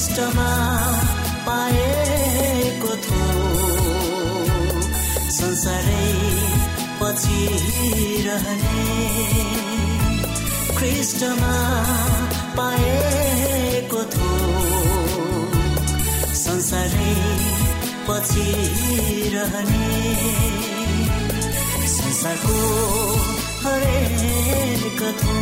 ख्रिस्टमा पाएको थो संसारै पछि रहने ख्रिस्टमा पाएको थो संसारै पछि रहने संसारको हरेक थो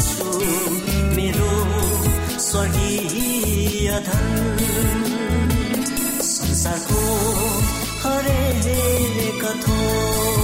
छु मेरो स्वर्गीय संसारको हरेक कथो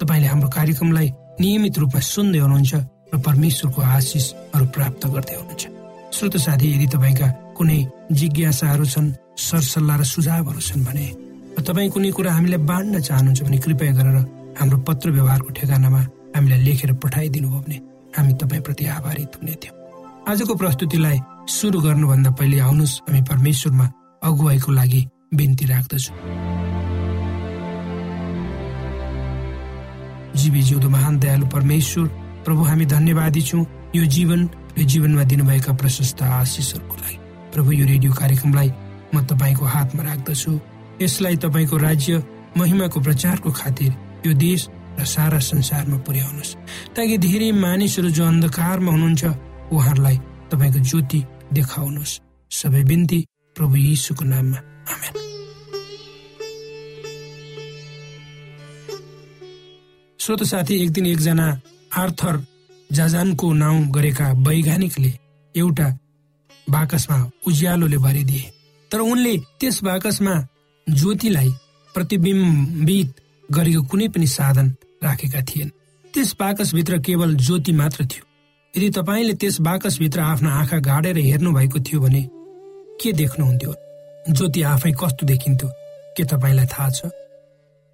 तपाईँले हाम्रो कार्यक्रमलाई नियमित रूपमा सुन्दै हुनुहुन्छ र परमेश्वरको आशिषहरू प्राप्त गर्दै हुनुहुन्छ। श्रोत साथी यदि तपाईँका कुनै जिज्ञासाहरू छन् सरसल्लाह र सुझावहरू छन् भने तपाईँ कुनै कुरा हामीलाई बाँड्न चाहनुहुन्छ भने कृपया गरेर हाम्रो पत्र व्यवहारको ठेगानामा हामीलाई लेखेर पठाइदिनु भयो भने हामी तपाईँप्रति आभारित हुने थियौँ। आजको प्रस्तुतिलाई सुरु गर्नुभन्दा पहिले आउनुहोस्। हामी परमेश्वरमा अगुवाईको लागि बिन्ती राख्दछौँ। जीवी जिउँदो महान दयालु परमेश्वर प्रभु हामी धन्यवादी छौँ। यो जीवन र जीवनमा दिनुभएका प्रशस्त आशिषहरूको लागि। प्रभु यो रेडियो कार्यक्रमलाई म तपाईँको हातमा राख्दछु। यसलाई तपाईँको राज्य महिमाको प्रचारको खातिर यो देश र सारा संसारमा पुर्याउनुहोस्। ताकि धेरै मानिसहरू जो अन्धकारमा हुनुहुन्छ उहाँहरूलाई तपाईँको ज्योति देखाउनुहोस्। सबै बिन्ती प्रभु यीशुको नाममा। आमेन। श्रोत साथी एक दिन एकजना आर्थर जाजानको नाउँ गरेका वैज्ञानिकले एउटा बाकसमा उज्यालोले भरिदिए। तर उनले त्यस बाकसमा ज्योतिलाई प्रतिबिम्बित गरेको कुनै पनि साधन राखेका थिएन। त्यस बाकसभित्र केवल ज्योति मात्र थियो। यदि तपाईँले त्यस बाकसभित्र आफ्ना आँखा गाडेर हेर्नु भएको थियो भने के देख्नुहुन्थ्यो? ज्योति आफै कस्तो देखिन्थ्यो? के तपाईँलाई थाहा छ?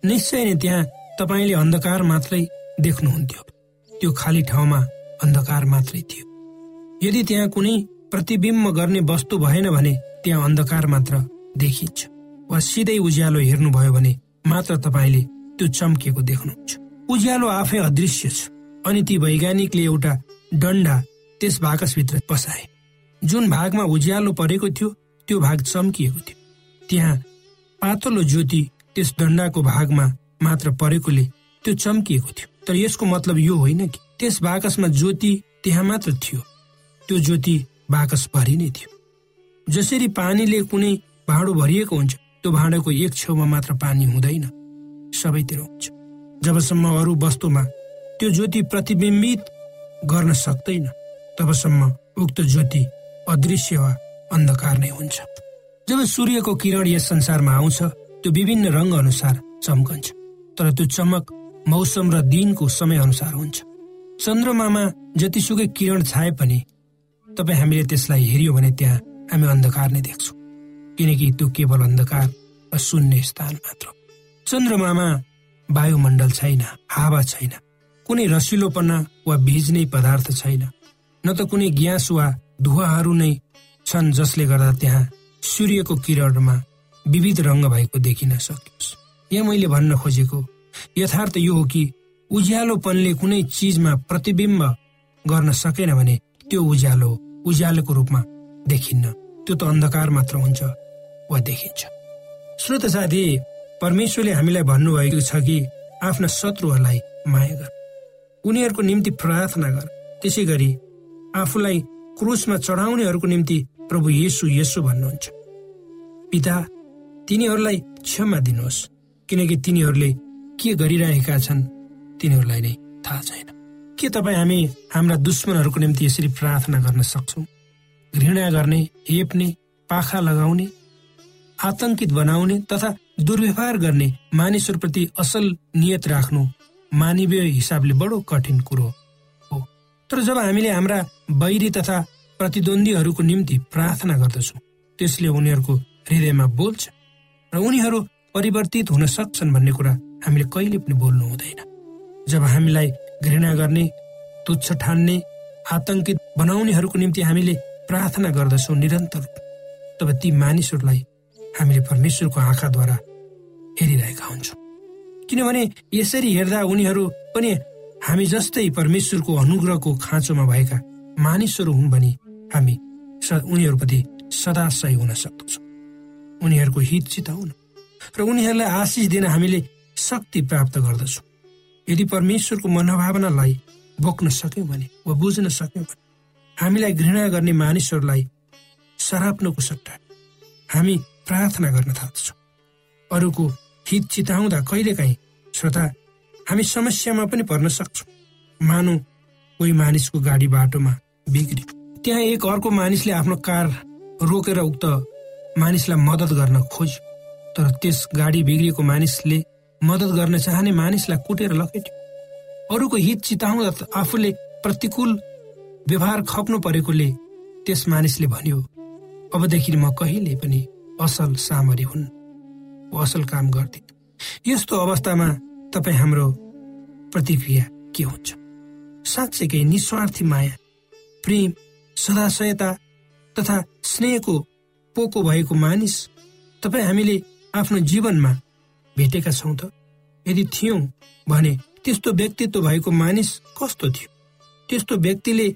निश्चय नै त्यहाँ तपाईँले अन्धकार मात्रै देख्नुहुन्थ्यो। त्यो खाली ठाउँमा अन्धकार मात्रै थियो। यदि त्यहाँ कुनै प्रतिबिम्ब गर्ने वस्तु भएन भने त्यहाँ अन्धकार मात्र देखिन्छ वा सिधै उज्यालो हेर्नुभयो भने मात्र तपाईँले त्यो चम्किएको देख्नुहुन्छ। उज्यालो आफै अदृश्य छ अनि ती वैज्ञानिकले एउटा डन्डा त्यस बाकसभित्र पसाए। जुन भागमा उज्यालो परेको थियो त्यो भाग चम्किएको थियो। त्यहाँ पातलो ज्योति त्यस डन्डाको भागमा मात्र परेकोले त्यो चम्किएको थियो। तर यसको मतलब यो होइन कि त्यस बाकसमा ज्योति त्यहाँ मात्र थियो। त्यो ज्योति बाकस भरि नै थियो। जसरी पानीले कुनै भाँडो भरिएको हुन्छ त्यो भाँडोको एक छेउमा मात्र पानी हुँदैन। सबैतिर हुन्छ। जबसम्म अरू वस्तुमा त्यो ज्योति प्रतिबिम्बित गर्न सक्दैन तबसम्म उक्त ज्योति अदृश्य वा अन्धकार नै हुन्छ। जब सूर्यको किरण यस संसारमा आउँछ त्यो विभिन्न रङ अनुसार चम्कन्छ। तर त्यो चमक मौसम र दिनको समय अनुसार हुन्छ। चन्द्रमामा जतिसुकै किरण छाए पनि तपाईँ हामीले त्यसलाई हेऱ्यो भने त्यहाँ हामी अन्धकार नै देख्छौँ। किनकि त्यो केवल अन्धकार र शून्य स्थान मात्र चन्द्रमामा वायुमण्डल छैन हावा छैन कुनै रसिलोपना वा भिज्ने पदार्थ छैन न त कुनै ग्यास वा धुवाहरू नै छन् जसले गर्दा त्यहाँ सूर्यको किरणमा विविध रङ्ग भएको देखिन सकियोस्। यहाँ मैले भन्न खोजेको। यथार्थ यो हो कि उज्यालोपनले कुनै चिजमा प्रतिबिम्ब गर्न सकेन भने त्यो उज्यालो उज्यालोको रूपमा देखिन्न। त्यो त अन्धकार मात्र हुन्छ वा देखिन्छ। श्रोत साथी परमेश्वरले हामीलाई भन्नुभएको छ कि आफ्ना शत्रुहरूलाई माया गर। उनीहरूको निम्ति प्रार्थना गर। त्यसै गरी आफूलाई क्रुसमा चढाउनेहरूको निम्ति प्रभु येसु येसु भन्नुहुन्छ। पिता तिनीहरूलाई क्षमा दिनुहोस्। किनकि तिनीहरूले के गरिरहेका छन् तिनीहरूलाई नै थाहा छैन। के तपाईँ हामी हाम्रा दुश्मनहरूको निम्ति यसरी प्रार्थना गर्न सक्छौँ? घृणा गर्ने हेप्ने पाखा लगाउने आतंकित बनाउने तथा दुर्व्यवहार गर्ने मानिसहरूप्रति असल नियत राख्नु मानवीय हिसाबले बडो कठिन कुरो हो। तर जब हामीले हाम्रा बैरी तथा प्रतिद्वन्दीहरूको निम्ति प्रार्थना गर्दछौँ त्यसले उनीहरूको हृदयमा बोल्छ र उनीहरू परिवर्तित हुन सक्छन् भन्ने कुरा हामीले कहिले पनि बोल्नु हुँदैन। जब हामीलाई घृणा गर्ने तुच्छ ठान्ने आतंकित बनाउनेहरूको निम्ति हामीले प्रार्थना गर्दछौँ निरन्तर। तब ती मानिसहरूलाई हामीले परमेश्वरको आँखाद्वारा हेरिरहेका हुन्छौँ। किनभने यसरी हेर्दा उनीहरू पनि हामी जस्तै परमेश्वरको अनुग्रहको खाँचोमा भएका मानिसहरू हुन् भने हामी उनीहरूप्रति सदा सही हुन सक्दछौँ। उनीहरूको हित चिताउन र उनीहरूलाई आशिष दिन हामीले शक्ति प्राप्त गर्दछौँ। यदि परमेश्वरको मनोभावनालाई बोक्न सक्यौँ भने वा बुझ्न सक्यौँ भने हामीलाई घृणा गर्ने मानिसहरूलाई सराप्नुको सट्टा हामी प्रार्थना गर्न थाल्छौँ अरूको हित चिताउँदा कहिलेकाहीँ श्रोता हामी समस्यामा पनि पर्न सक्छौँ। मानौ कोही मानिसको गाडी बाटोमा बिग्री त्यहाँ एक अर्को मानिसले आफ्नो कार रोकेर उक्त मानिसलाई मद्दत गर्न खोज्यो। तर त्यस गाडी बिग्रिएको मानिसले मद्दत गर्न चाहने मानिसलाई कुटेर लखेट्यो। अरूको हित चिताउँदा आफूले प्रतिकूल व्यवहार खप्नु परेकोले त्यस मानिसले भन्यो अबदेखि म कहिले पनि असल सामरी हुन्। असल काम गर्दिन। यस्तो अवस्थामा तपाईँ हाम्रो प्रतिक्रिया के हुन्छ? साँच्चैकै निस्वार्थी माया प्रेम सदाशयता तथा स्नेहको पोको भएको मानिस तपाईँ हामीले आफ्नो जीवनमा भेटेका छौँ त? यदि थियौँ भने त्यस्तो व्यक्तित्व भएको मानिस कस्तो थियो? त्यस्तो व्यक्तिले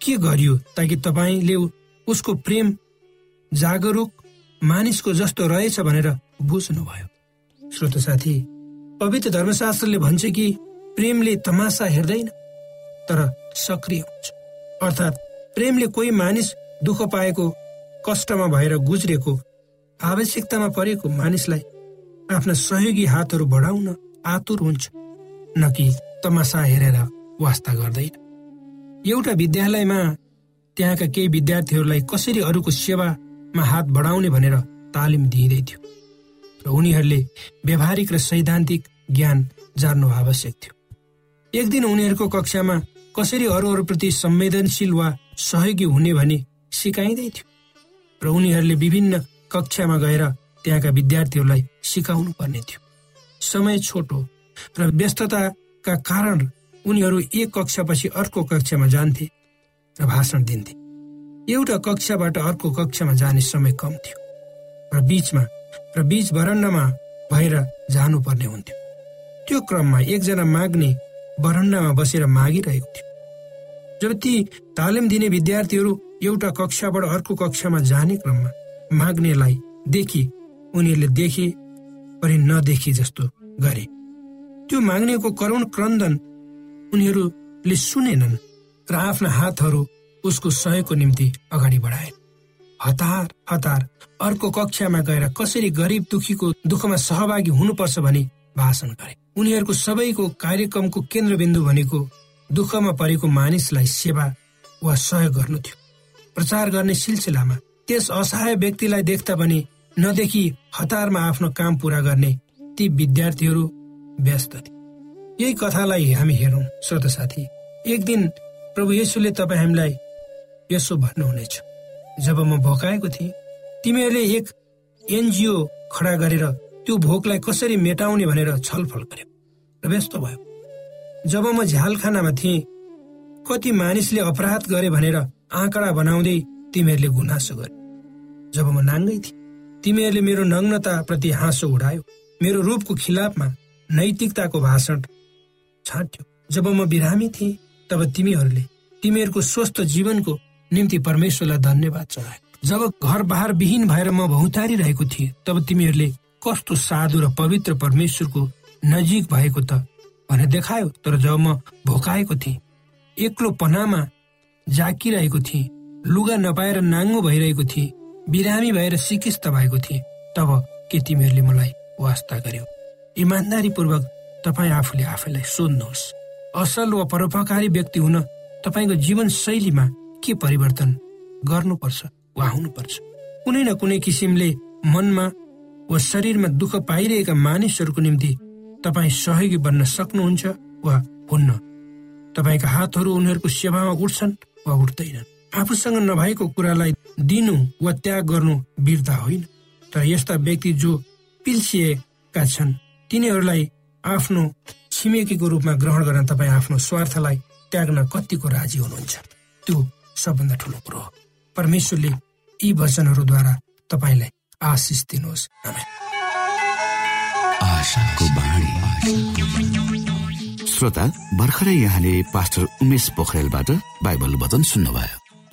के गरियो ताकि तपाईँले उसको प्रेम जागरुक मानिसको जस्तो रहेछ भनेर बुझ्नुभयो? श्रोत साथी पवित्र धर्मशास्त्रले भन्छ कि प्रेमले तमासा हेर्दैन तर सक्रिय हुन्छ। अर्थात् प्रेमले कोही मानिस दुःख पाएको कष्टमा भएर गुज्रेको आवश्यकतामा परेको मानिसलाई आफ्ना सहयोगी हातहरू बढाउन आतुर हुन्छ न कि तमासा हेरेर वास्ता गर्दैन। एउटा विद्यालयमा त्यहाँका केही विद्यार्थीहरूलाई कसरी अरूको सेवामा हात बढाउने भनेर तालिम दिइँदै थियो र उनीहरूले व्यावहारिक र सैद्धान्तिक ज्ञान जान्नु आवश्यक थियो। एक दिन उनीहरूको कक्षामा कसरी अरूहरूप्रति संवेदनशील वा सहयोगी हुने भनी सिकाइँदै थियो र उनीहरूले विभिन्न कक्षामा गएर त्यहाँका विद्यार्थीहरूलाई सिकाउनु पर्ने थियो। समय छोटो र व्यस्तताका कारण उनीहरू एक कक्षापछि अर्को कक्षामा जान्थे र भाषण दिन्थे। एउटा कक्षाबाट अर्को कक्षामा जाने समय कम थियो र बिचमा र बिच भरण्डमा भएर जानुपर्ने हुन्थ्यो। त्यो क्रममा एकजना माग्ने बरन्डामा बसेर मागिरहेको थियो। जब ती तालिम दिने विद्यार्थीहरू एउटा कक्षाबाट अर्को कक्षामा जाने क्रममा माग्नेलाई देखि उनीहरूले देखे पनि नदेखि जस्तो गरे। त्यो माग्नेको करुण क्रन्दन उनीहरूले सुनेनन् र आफ्ना हातहरू उसको सहयोगको निम्ति अगाडि बढाए। हतार हतार अर्को कक्षामा गएर कसरी गरिब दुखीको दुःखमा सहभागी हुनुपर्छ भनी भाषण गरे। उनीहरूको सबैको कार्यक्रमको केन्द्रबिन्दु भनेको दुःखमा परेको मानिसलाई सेवा वा सहयोग गर्नु थियो। प्रचार गर्ने सिलसिलामा त्यस असहाय व्यक्तिलाई देख्दा पनि नदेखि हतारमा आफ्नो काम पूरा गर्ने ती विद्यार्थीहरू व्यस्त थिए। यही कथालाई हामी हेरौँ श्रोत साथी। एक दिन प्रभु येसुले तपाईँ हामीलाई यसो भन्नुहुनेछ। जब म भोकाएको थिएँ तिमीहरूले एक एनजिओ खडा गरेर त्यो भोकलाई कसरी मेटाउने भनेर छलफल गर्यो र व्यस्त भयो। जब म झ्यालखानामा थिएँ कति मानिसले अपराध गरे भनेर आँकडा बनाउँदै तिमीहरूले गुनासो गरे। जब म नाङ्गै थिएँ तिमीहरूले मेरो नग्नताप्रति हाँसो उडायो। मेरो रूपको खिलाफमा नैतिकताको भाषण छाट्यो। जब म बिरामी थिएँ तब तिमीहरूले तिमीहरूको स्वस्थ जीवनको निम्ति परमेश्वरलाई धन्यवाद चढायो जब घर बहार विहीन भएर म भौतारी रहेको थिएँ तब तिमीहरूले कस्तो साधु र पवित्र परमेश्वरको नजिक भएको त भनेर देखायो। तर जब म भोकाएको थिएँ एक्लो पनामा जाकिरहेको थिएँ लुगा नपाएर नाङ्गो भइरहेको थिएँ। बिरामी भएर सिकिस्त भएको थिएँ। तब के तिमीहरूले मलाई वास्ता गर्यो? इमान्दारीपूर्वक तपाईँ आफूले आफैलाई सोध्नुहोस्। असल वा परोपकारी व्यक्ति हुन तपाईँको जीवन शैलीमा के परिवर्तन गर्नुपर्छ वा हुनुपर्छ? कुनै न कुनै किसिमले मनमा वा शरीरमा दुःख पाइरहेका मानिसहरूको निम्ति तपाईँ सहयोगी बन्न सक्नुहुन्छ वा हुन्न? तपाईँका हातहरू उनीहरूको सेवामा उठ्छन् वा उठ्दैनन्? आफूसँग नभएको कुरालाई दिनु वा त्याग गर्नु वीरता होइन। तर यस्ता व्यक्ति जो पिल्सिएका छन् तिनीहरूलाई आफ्नो छिमेकीको रूपमा ग्रहण गर्न तपाईँ आफ्नो स्वार्थलाई त्याग्न कतिको राजी हुनुहुन्छ? त्यो सबभन्दा ठुलो कुरो हो। परमेश्वरले यी वचनहरूद्वारा तपाईँलाई आशिष दिनुहोस्। श्रोता भर्खरै यहाँले पास्टर उमेश पोखरेलबाट बाइबल वचन सुन्नुभयो।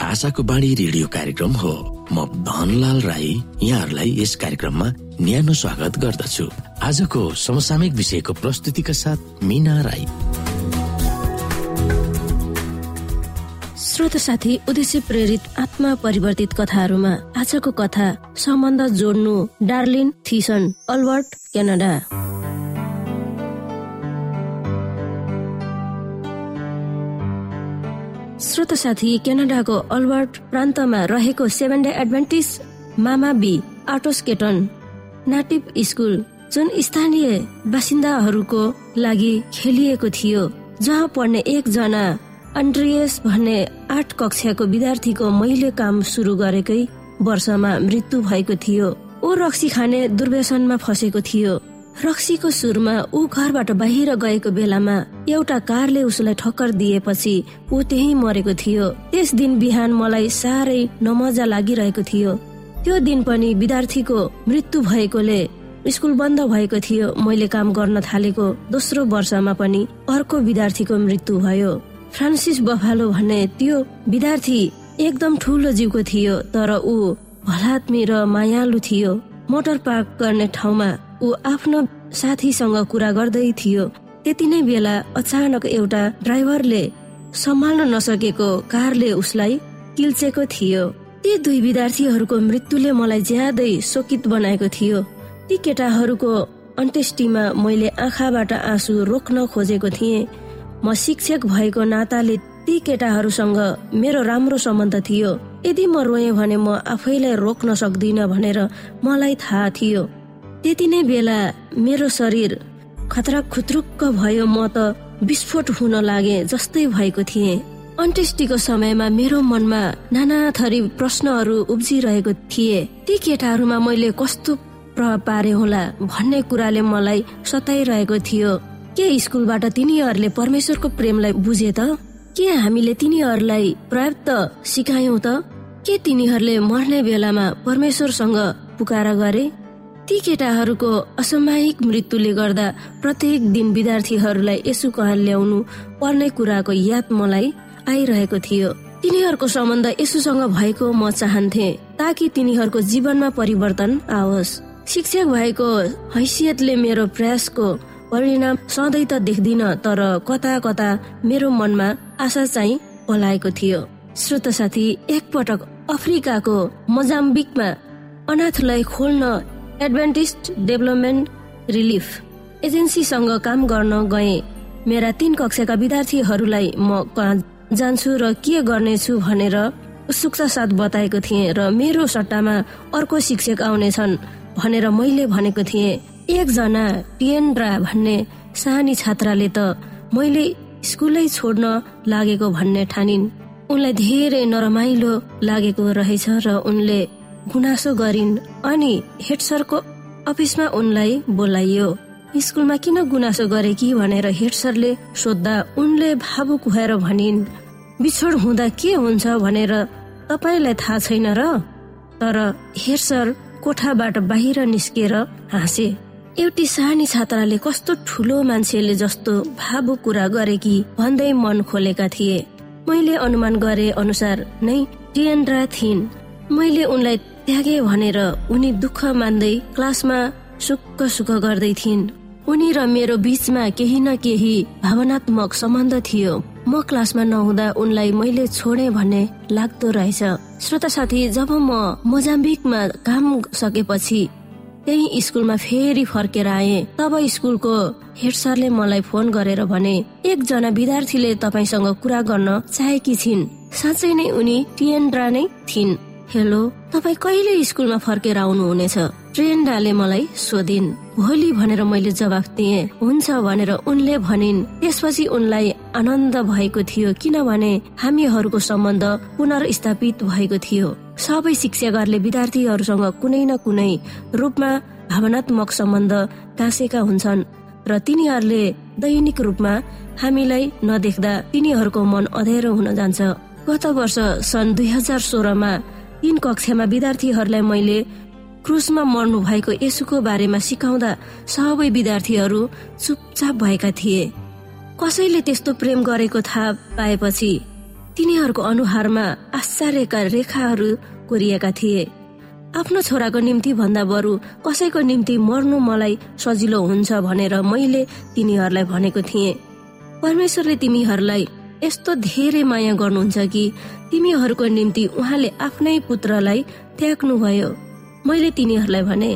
आशाको बाणी रेडियो कार्यक्रम हो। म धनलाल राई यहाँहरूलाई यस कार्यक्रममा न्यानो स्वागत गर्दछु। आजको समसामयिक विषयको प्रस्तुतिका साथ मिना राई। श्रोत साथी उद्देश्य प्रेरित आत्मा परिवर्तित कथाहरूमा आजको कथा सम्बन्ध जोड्नु डार्लिन थिसन अल्बर्ट क्यानाडा। श्रोत साथी क्यानाडाको अल्बर्ट प्रान्तमा रहेको seven day Adventist Mamawi Atosketan native school जुन स्थानीय बासिन्दाहरूको लागि खेलिएको थियो जहाँ पढ्ने एकजना अन्ड्रियस भन्ने आठ कक्षाको विद्यार्थीको मैले काम सुरु गरेकै वर्षमा मृत्यु भएको थियो। ऊ रक्सी खाने दुर्व्यसनमा फसेको थियो। रक्सीको सुरमा ऊ घरबाट बाहिर गएको बेलामा एउटा कारले उसलाई ठक्कर दिएपछि ऊ त्यही मरेको थियो। त्यस दिन बिहान मलाई साह्रै नमजा लागिरहेको थियो। त्यो दिन पनि विद्यार्थीको मृत्यु भएकोले स्कुल बन्द भएको थियो। मैले काम गर्न थालेको दोस्रो वर्षमा पनि अर्को विद्यार्थीको मृत्यु भयो। फ्रान्सिस बफालो भन्ने त्यो विद्यार्थी एकदम ठुलो जीवको थियो तर ऊ भलात्मी र मायालु थियो। मोटर पार्क गर्ने ठाउँमा ऊ आफ्नो साथीसँग कुरा गर्दै थियो। त्यति नै बेला अचानक एउटा ड्राइभरले सम्हाल्न नसकेको कारले उसलाई किल्चेको थियो। ती दुई विद्यार्थीहरूको मृत्युले मलाई ज्यादै शोकित बनाएको थियो। ती केटाहरूको अन्त्येष्टिमा मैले आँखाबाट आँसु रोक्न खोजेको थिएँ। म शिक्षक भएको नाताले ती केटाहरूसँग मेरो राम्रो सम्बन्ध थियो। यदि म रोएँ भने म आफैलाई रोक्न सक्दिन भनेर मलाई थाहा थियो। त्यति नै बेला मेरो शरीर खतरा खुत्रुक्क भयो। म त विस्फोट हुन लागे जस्तै भएको थिएँ। अन्त्येष्टिको समयमा मेरो मनमा नाना थरी प्रश्नहरू उब्जिरहेको थिए। ती केटाहरूमा मैले कस्तो प्रभाव पारे होला भन्ने कुराले मलाई सताइरहेको थियो। के स्कुलबाट तिनीहरूले परमेश्वरको प्रेमलाई बुझे त? के हामीले तिनीहरूलाई पर्याप्त सिकायौं त? के तिनीहरूले मर्ने बेलामा परमेश्वरसँग पुकारा गरे? ती केटाहरूको असामयिक मृत्युले गर्दा प्रत्येक दिन विद्यार्थीहरूलाई यसो कहाँ ल्याउनु पर्ने कुराको याद मलाई आइरहेको थियो। तिनीहरूको सम्बन्ध यसोसँग भएको म चाहन्थे ताकि तिनीहरूको जीवनमा परिवर्तन आओस्। शिक्षक भएको हैसियतले मेरो प्रयासको परिणाम सधैँ त देख्दिन तर कता कता मेरो मनमा आशा चाहिँ पलाएको थियो। श्रोत साथी एकपटक अफ्रिकाको मजाम्बिकमा अनाथलाई खोल्न एडभान्टिस्ट डेभलपमेन्ट रिलिफ एजेन्सीसँग काम गर्न गए। मेरा तीन कक्षाका विद्यार्थीहरूलाई म कहाँ जान्छु र के गर्नेछु भनेर उत्सुकता साथ बताएको थिएँ र मेरो सट्टामा अर्को शिक्षक आउनेछन् भनेर मैले भनेको थिएँ। एकजना टिएन्ड्रा भन्ने सानी छात्राले त मैले स्कुलै छोड्न लागेको भन्ने ठानिन्। उनलाई धेरै नरमाइलो लागेको रहेछ र उनले गुनासो गरिन् अनि हेड सरको अफिसमा उनलाई बोलाइयो। स्कुलमा किन गुनासो गरे कि भनेर हेड सरले सोद्धा उनले भावुक भएर भनिन् बिछोड हुँदा के हुन्छ भनेर तपाईँलाई थाहा छैन र? तर हेड सर कोठाबाट बाहिर निस्केर हाँसे एउटी सानी छात्राले कस्तो ठुलो मान्छेले जस्तो भावुक कुरा गरे कि? भन्दै मन खोलेका थिए। मैले अनुमान गरे अनुसार नै टिएन्ड्रा थिइन्। मैले उनलाई त्यागे भनेर उनी दुःख मान्दै क्लासमा सुक्क सुख गर्दै थिइन्। उनी र मेरो बीचमा केही न केही भावनात्मक सम्बन्ध थियो। म क्लासमा नहुँदा उनलाई मैले छोडे भन्ने लाग्दो रहेछ। श्रोता साथी जब म मोजाम्बिकमा काम सकेपछि त्यही स्कुलमा फेरि फर्केर आए। तब स्कुलको हेड सरले मलाई फोन गरेर भने एकजना विद्यार्थीले तपाईँसँग कुरा गर्न चाहेकी छिन्। साँच्चै नै उनी टिएन्ड्रा नै थिइन्। हेलो तपाईँ कहिले स्कुलमा फर्केर आउनु हुनेछ ट्रेन्डाले मलाई सोधिन्। भोलि भनेर मैले जवाफ दिए। हुन्छ भनेर उनले भनिन्। त्यसपछि उनलाई आनन्द भएको थियो किनभने हामीहरूको सम्बन्ध पुनर्स्थापित भएको थियो। सबै शिक्षकहरूले विद्यार्थीहरूसँग कुनै न कुनै रूपमा भावनात्मक सम्बन्ध गाँसेका हुन्छन् र तिनीहरूले दैनिक रूपमा हामीलाई नदेख्दा तिनीहरूको मन अधेरो हुन जान्छ। गत वर्ष सन् दुई हजार सोह्रमा तीन कक्षामा विद्यार्थीहरूलाई मैले क्रुसमा मर्नु भएको यसुको बारेमा सिकाउँदा सबै विद्यार्थीहरू चुपचाप भएका थिए। कसैले त्यस्तो प्रेम गरेको थाहा पाएपछि तिनीहरूको अनुहारमा आश्चर्यका रेखाहरू कोरिएका थिए। आफ्नो छोराको निम्ति भन्दा बरु कसैको निम्ति मर्नु मलाई सजिलो हुन्छ भनेर मैले तिनीहरूलाई भनेको थिएँ। परमेश्वरले तिमीहरूलाई यस्तो धेरै माया गर्नुहुन्छ कि तिमीहरूको निम्ति उहाँले आफ्नै पुत्रलाई त्याग्नुभयो। मैले तिनीहरूलाई भने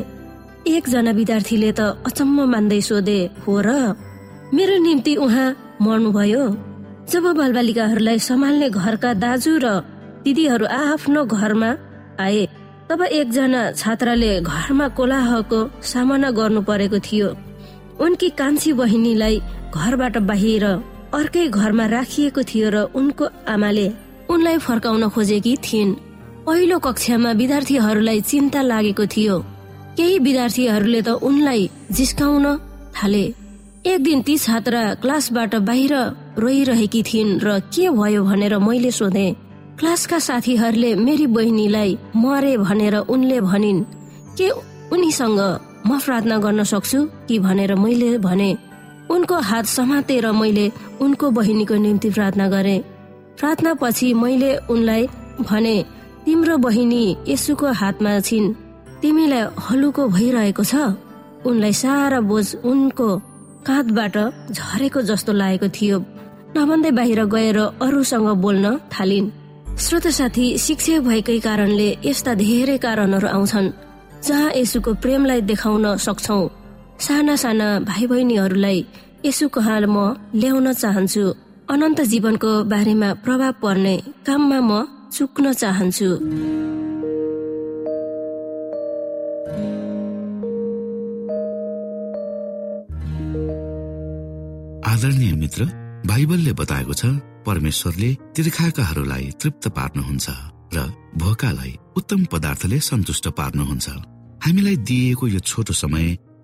एकजना विद्यार्थीले त अचम्म मान्दै सोधे हो र मेरो निम्ति उहाँ मर्नुभयो। जब बालबालिकाहरूलाई सम्हाल्ने घरका दाजु र दिदीहरू आफ्नो घरमा आए तब एकजना छात्राले घरमा कोलाहको सामना गर्नु परेको थियो। उनकी कान्छी बहिनीलाई घरबाट बाहिर अर्कै घरमा राखिएको थियो र उनको आमाले उनलाई फर्काउन खोजेकी थिइन्। पहिलो कक्षामा विद्यार्थीहरूलाई चिन्ता लागेको थियो। केही विद्यार्थीहरूले त उनलाई जिस्काउन थाले। एक दिन ती छात्रा क्लासबाट बाहिर रोइरहेकी थिइन् र के भयो भनेर मैले सोधे। क्लासका साथीहरूले मेरी बहिनीलाई मरे भनेर उनले भनिन्। के उनीसँग म प्रार्थना गर्न सक्छु कि भनेर मैले भने उनको हात समातेर मैले उनको बहिनीको निम्ति प्रार्थना गरे। प्रार्थना पछि मैले उनलाई भने तिम्रो बहिनी यसुको हातमा छिन्। तिमीलाई हलुको भइरहेको छ। उनलाई सारा बोझ उनको काँधबाट झरेको जस्तो लागेको थियो। नभन्दै बाहिर गएर अरूसँग बोल्न थालिन्। श्रोत साथी शिक्षक भएकै कारणले यस्ता धेरै कारणहरू आउँछन् जहाँ यसुको प्रेमलाई देखाउन सक्छौ। साना साना भाइ बहिनीहरूलाई यसु कहाँ म ल्याउन चाहन्छु। अनन्त जीवनको बारेमा प्रभाव पर्ने काममा म चुक्न चाहन्छु। आदरणीय मित्र बाइबलले बताएको छ परमेश्वरले तिर्खाकाहरूलाई तृप्त पार्नुहुन्छ र भोकालाई उत्तम पदार्थले सन्तुष्ट पार्नुहुन्छ। हामीलाई दिइएको यो छोटो समय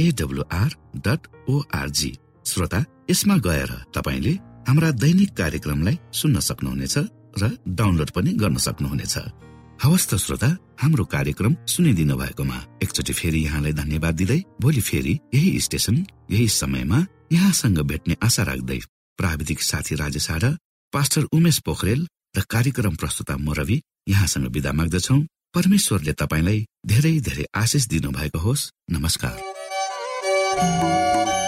AWR dot ORG श्रोता यसमा गएर तपाईँले हाम्रा दैनिक कार्यक्रमलाई सुन्न सक्नुहुनेछ र डाउनलोड पनि गर्न सक्नुहुनेछ। हवस् त श्रोता हाम्रो कार्यक्रम सुनिदिनु भएकोमा एकचोटि फेरि यहाँलाई धन्यवाद दिँदै भोलि फेरि यही स्टेशन यही समयमा यहाँसँग भेट्ने आशा राख्दै प्राविधिक साथी राजेश र पास्टर उमेश पोखरेल र कार्यक्रम प्रस्तुता म रवि यहाँसँग विदा माग्दछौ। परमेश्वरले तपाईँलाई धेरै धेरै आशिष दिनु भएको होस्। नमस्कार। यो